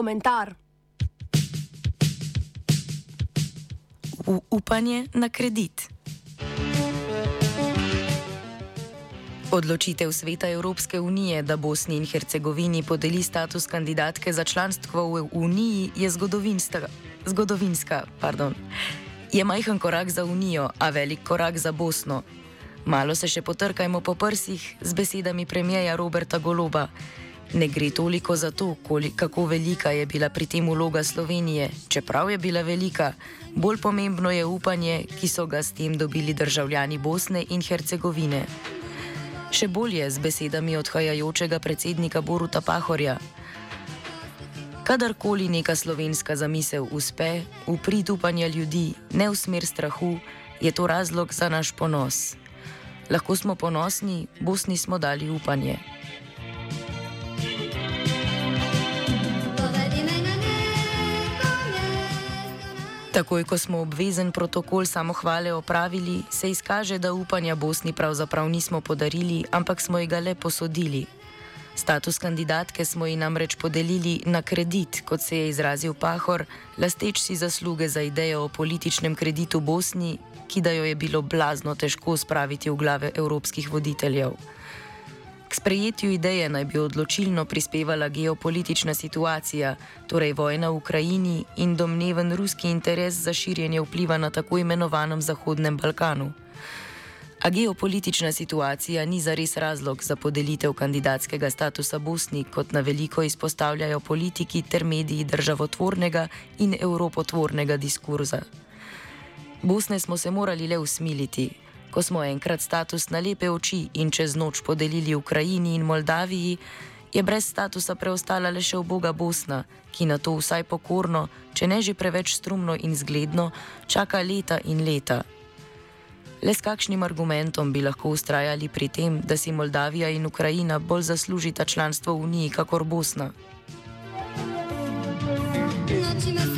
komentar. U upanje na kredit. Odločitev Sveta Evropske unije, da Bosni in Hercegovini podeli status kandidatke za članstvo v Uniji, je zgodovinska. zgodovinska je majhen korak za Unijo, a velik korak za Bosno. Malo se še potrkajmo po prsih z besedami premijeja Roberta Goloba. Ne gre toliko za to, kako velika je bila pri tem vloga Slovenije, čeprav je bila velika, bolj pomembno je upanje, ki so ga s tem dobili državljani Bosne in Hercegovine. Še bolje z besedami odhajajočega predsednika Boruta Pahorja. Kadarkoli neka slovenska zamisel uspe, v prid upanja ljudi, ne v smer strahu, je to razlog za naš ponos. Lahko smo ponosni, Bosni smo dali upanje. Takoj, ko smo obvezen protokol samohvale opravili, se izkaže, da upanja Bosni pravzaprav nismo podarili, ampak smo jih le posodili. Status kandidatke smo ji namreč podelili na kredit, kot se je izrazil Pahor, lasteč si zasluge za idejo o političnem kreditu Bosni, ki da jo je bilo blazno težko spraviti v glave evropskih voditeljev. K sprejetju ideje naj bi odločilno prispevala geopolitična situacija, torej vojna v Ukrajini in domneven ruski interes za širjenje vpliva na tako imenovanem Zahodnem Balkanu. A geopolitična situacija ni zares razlog za podelitev kandidatskega statusa Bosni, kot na veliko izpostavljajo politiki ter mediji državotvornega in evropotvornega diskurza. Bosne smo se morali le usmiliti ko smo enkrat status na lepe oči in čez noč podelili Ukrajini in Moldaviji, je brez statusa preostala le še oboga Bosna, ki na to vsaj pokorno, če ne že preveč strumno in zgledno, čaka leta in leta. Le s kakšnim argumentom bi lahko ustrajali pri tem, da si Moldavija in Ukrajina bolj zaslužita članstvo v Uniji, kakor Bosna? Noči me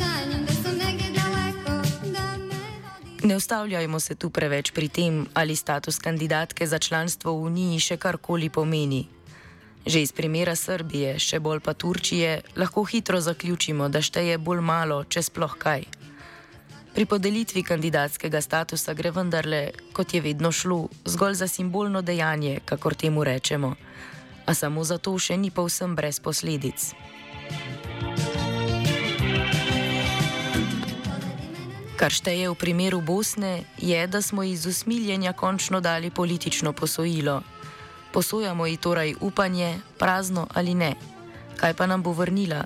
Ne ustavljajmo se tu preveč pri tem, ali status kandidatke za članstvo v Uniji še karkoli pomeni. Že iz primera Srbije, še bolj pa Turčije, lahko hitro zaključimo, da šteje bolj malo, če sploh kaj. Pri podelitvi kandidatskega statusa gre vendarle, kot je vedno šlo, zgolj za simbolno dejanje, kakor temu rečemo, a samo zato še ni povsem brez posledic. Kar šteje v primeru Bosne, je, da smo iz usmiljenja končno dali politično posojilo. Posojamo ji torej upanje, prazno ali ne. Kaj pa nam bo vrnila?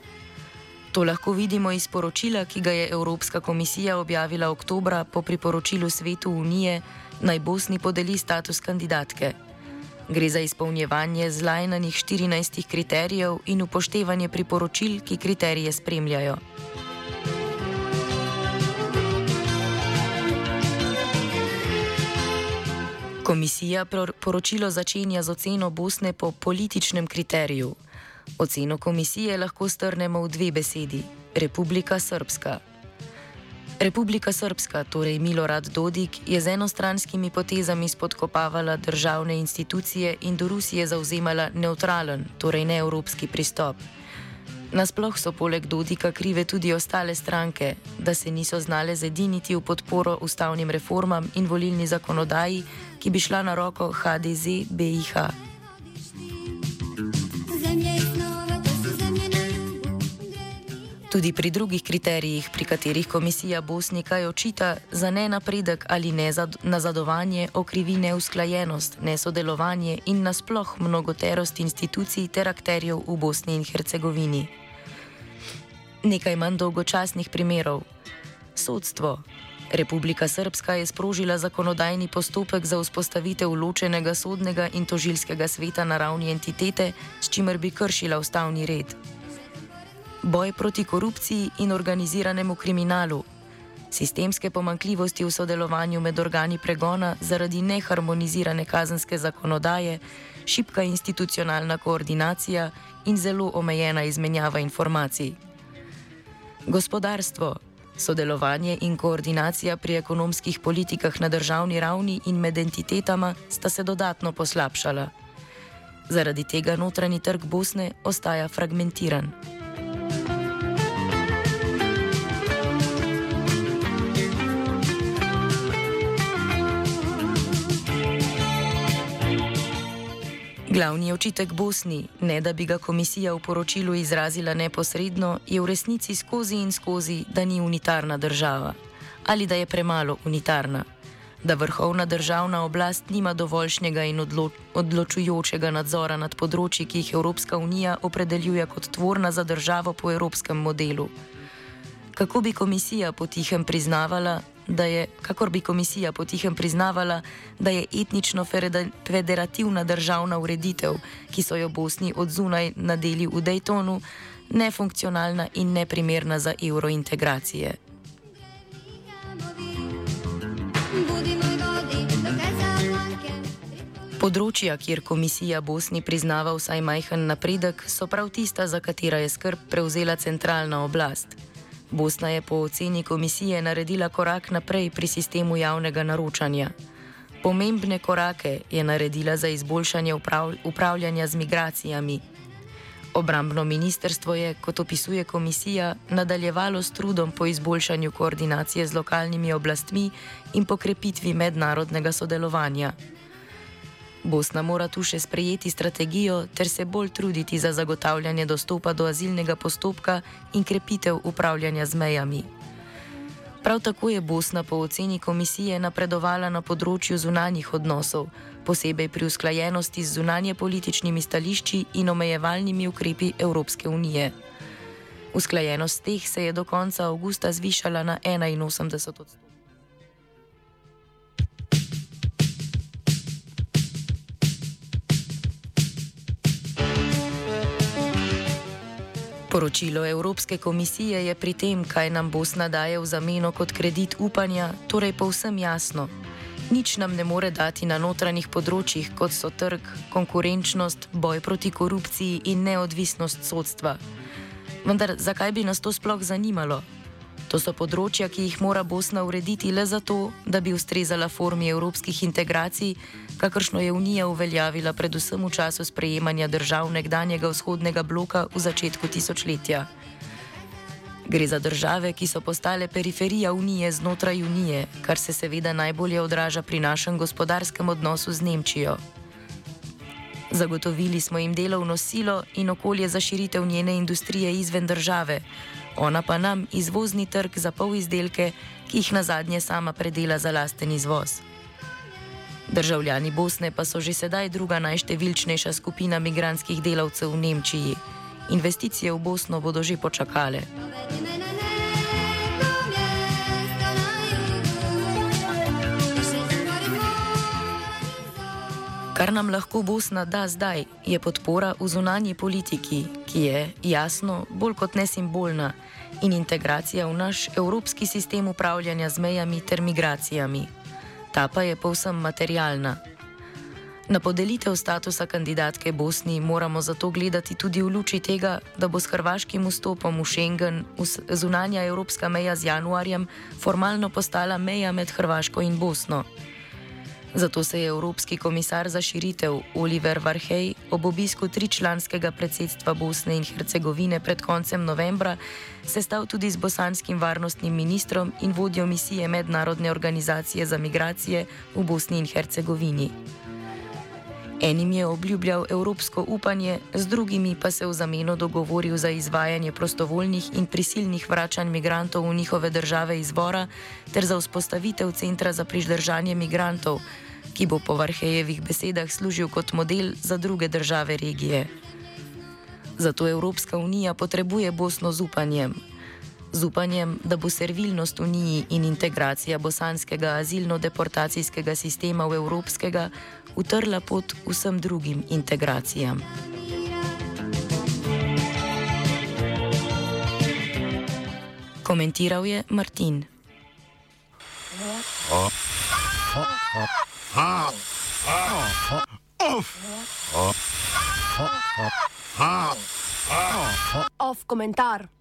To lahko vidimo iz poročila, ki ga je Evropska komisija objavila oktobra po priporočilu Svetu Unije naj Bosni podeli status kandidatke. Gre za izpolnjevanje zlajnanih 14 kriterijev in upoštevanje priporočil, ki kriterije spremljajo. Komisija poročilo začenja z oceno Bosne po političnem kriteriju. Oceno komisije lahko strnemo v dve besedi: Republika Srpska. Republika Srpska, torej Milorad Dodik, je z enostranskimi potezami spodkopavala državne institucije in do Rusije zauzemala neutralen, torej neevropski pristop. Nasploh so poleg Dodika krive tudi ostale stranke, da se niso znale zediniti v podporo ustavnim reformam in volilni zakonodaji, ki bi šla na roko HDZ-BIH. Tudi pri drugih kriterijih, pri katerih komisija Bosnika očita za nenapredek ali nezadovanje, okrivi neusklajenost, nesodelovanje in nasploh mnogoterost institucij ter akterjev v Bosni in Hercegovini. Nekaj manj dolgočasnih primerov. Sodstvo. Republika Srpska je sprožila zakonodajni postopek za vzpostavitev ločenega sodnega in tožilskega sveta na ravni entitete, s čimer bi kršila ustavni red boj proti korupciji in organiziranemu kriminalu, sistemske pomankljivosti v sodelovanju med organi pregona zaradi neharmonizirane kazenske zakonodaje, šipka institucionalna koordinacija in zelo omejena izmenjava informacij. Gospodarstvo, sodelovanje in koordinacija pri ekonomskih politikah na državni ravni in med entitetama sta se dodatno poslabšala. Zaradi tega notranji trg Bosne ostaja fragmentiran. Glavni očitek Bosni, ne da bi ga komisija v poročilu izrazila neposredno, je v resnici skozi in skozi, da ni unitarna država ali da je premalo unitarna, da vrhovna državna oblast nima dovoljšnjega in odlo odločujočega nadzora nad področji, ki jih Evropska unija opredeljuje kot tvorna za državo po evropskem modelu. Kako bi komisija potihem priznavala, da je, kakor bi komisija potihem priznavala, da je etnično federativna državna ureditev, ki so jo Bosni od zunaj nadeli v Daytonu, nefunkcionalna in neprimerna za eurointegracije. Področja, kjer komisija Bosni priznava vsaj majhen napredek, so prav tista, za katera je skrb prevzela centralna oblast. Bosna je po oceni komisije naredila korak naprej pri sistemu javnega naročanja. Pomembne korake je naredila za izboljšanje uprav upravljanja z migracijami. Obrambno ministrstvo je, kot opisuje komisija, nadaljevalo s trudom po izboljšanju koordinacije z lokalnimi oblastmi in pokrepitvi mednarodnega sodelovanja. Bosna mora tu še sprejeti strategijo ter se bolj truditi za zagotavljanje dostopa do azilnega postopka in krepitev upravljanja z mejami. Prav tako je Bosna po oceni komisije napredovala na področju zunanjih odnosov, posebej pri usklajenosti z zunanje političnimi stališči in omejevalnimi ukrepi Evropske unije. Usklajenost teh se je do konca avgusta zvišala na 81 odstotkov. Poročilo Evropske komisije je pri tem, kaj nam Bosna daje v zameno kot kredit upanja, torej povsem jasno. Nič nam ne more dati na notranjih področjih, kot so trg, konkurenčnost, boj proti korupciji in neodvisnost sodstva. Vendar zakaj bi nas to sploh zanimalo? To so področja, ki jih mora Bosna urediti le zato, da bi ustrezala formi evropskih integracij, kakršno je Unija uveljavila predvsem v času sprejemanja držav nekdanjega vzhodnega bloka v začetku tisočletja. Gre za države, ki so postale periferija Unije znotraj Unije, kar se seveda najbolje odraža pri našem gospodarskem odnosu z Nemčijo. Zagotovili smo jim delovno silo in okolje za širitev njene industrije izven države, ona pa nam izvozni trg za pol izdelke, ki jih na zadnje sama predela za lasten izvoz. Državljani Bosne pa so že sedaj druga najštevilčnejša skupina migranskih delavcev v Nemčiji. Investicije v Bosno bodo že počakale. Kar nam lahko Bosna da zdaj, je podpora v zunanji politiki, ki je, jasno, bolj kot ne simbolna, in integracija v naš evropski sistem upravljanja z mejami ter migracijami. Ta pa je povsem materialna. Na podelitev statusa kandidatke Bosni moramo zato gledati tudi v luči tega, da bo s hrvaškim vstopom v Schengen zunanja evropska meja z januarjem formalno postala meja med Hrvaško in Bosno. Zato se je Evropski komisar za širitev Oliver Varhej ob obisku tričlanskega predsedstva Bosne in Hercegovine pred koncem novembra sestal tudi z bosanskim varnostnim ministrom in vodjo misije Mednarodne organizacije za migracije v Bosni in Hercegovini. Enim je obljubljal evropsko upanje, z drugimi pa se v zameno dogovoril za izvajanje prostovoljnih in prisilnih vračanj migrantov v njihove države izvora ter za vzpostavitev centra za priždržanje migrantov, ki bo po Varhejevih besedah služil kot model za druge države regije. Zato Evropska unija potrebuje Bosno z upanjem. Z upanjem, da bo servilnost Uniji in integracija bosanskega azilno-deportacijskega sistema v evropskega utrla pot vsem drugim integracijam. Komentiral je Martin. Oh. Oh. Oh. Off komentar.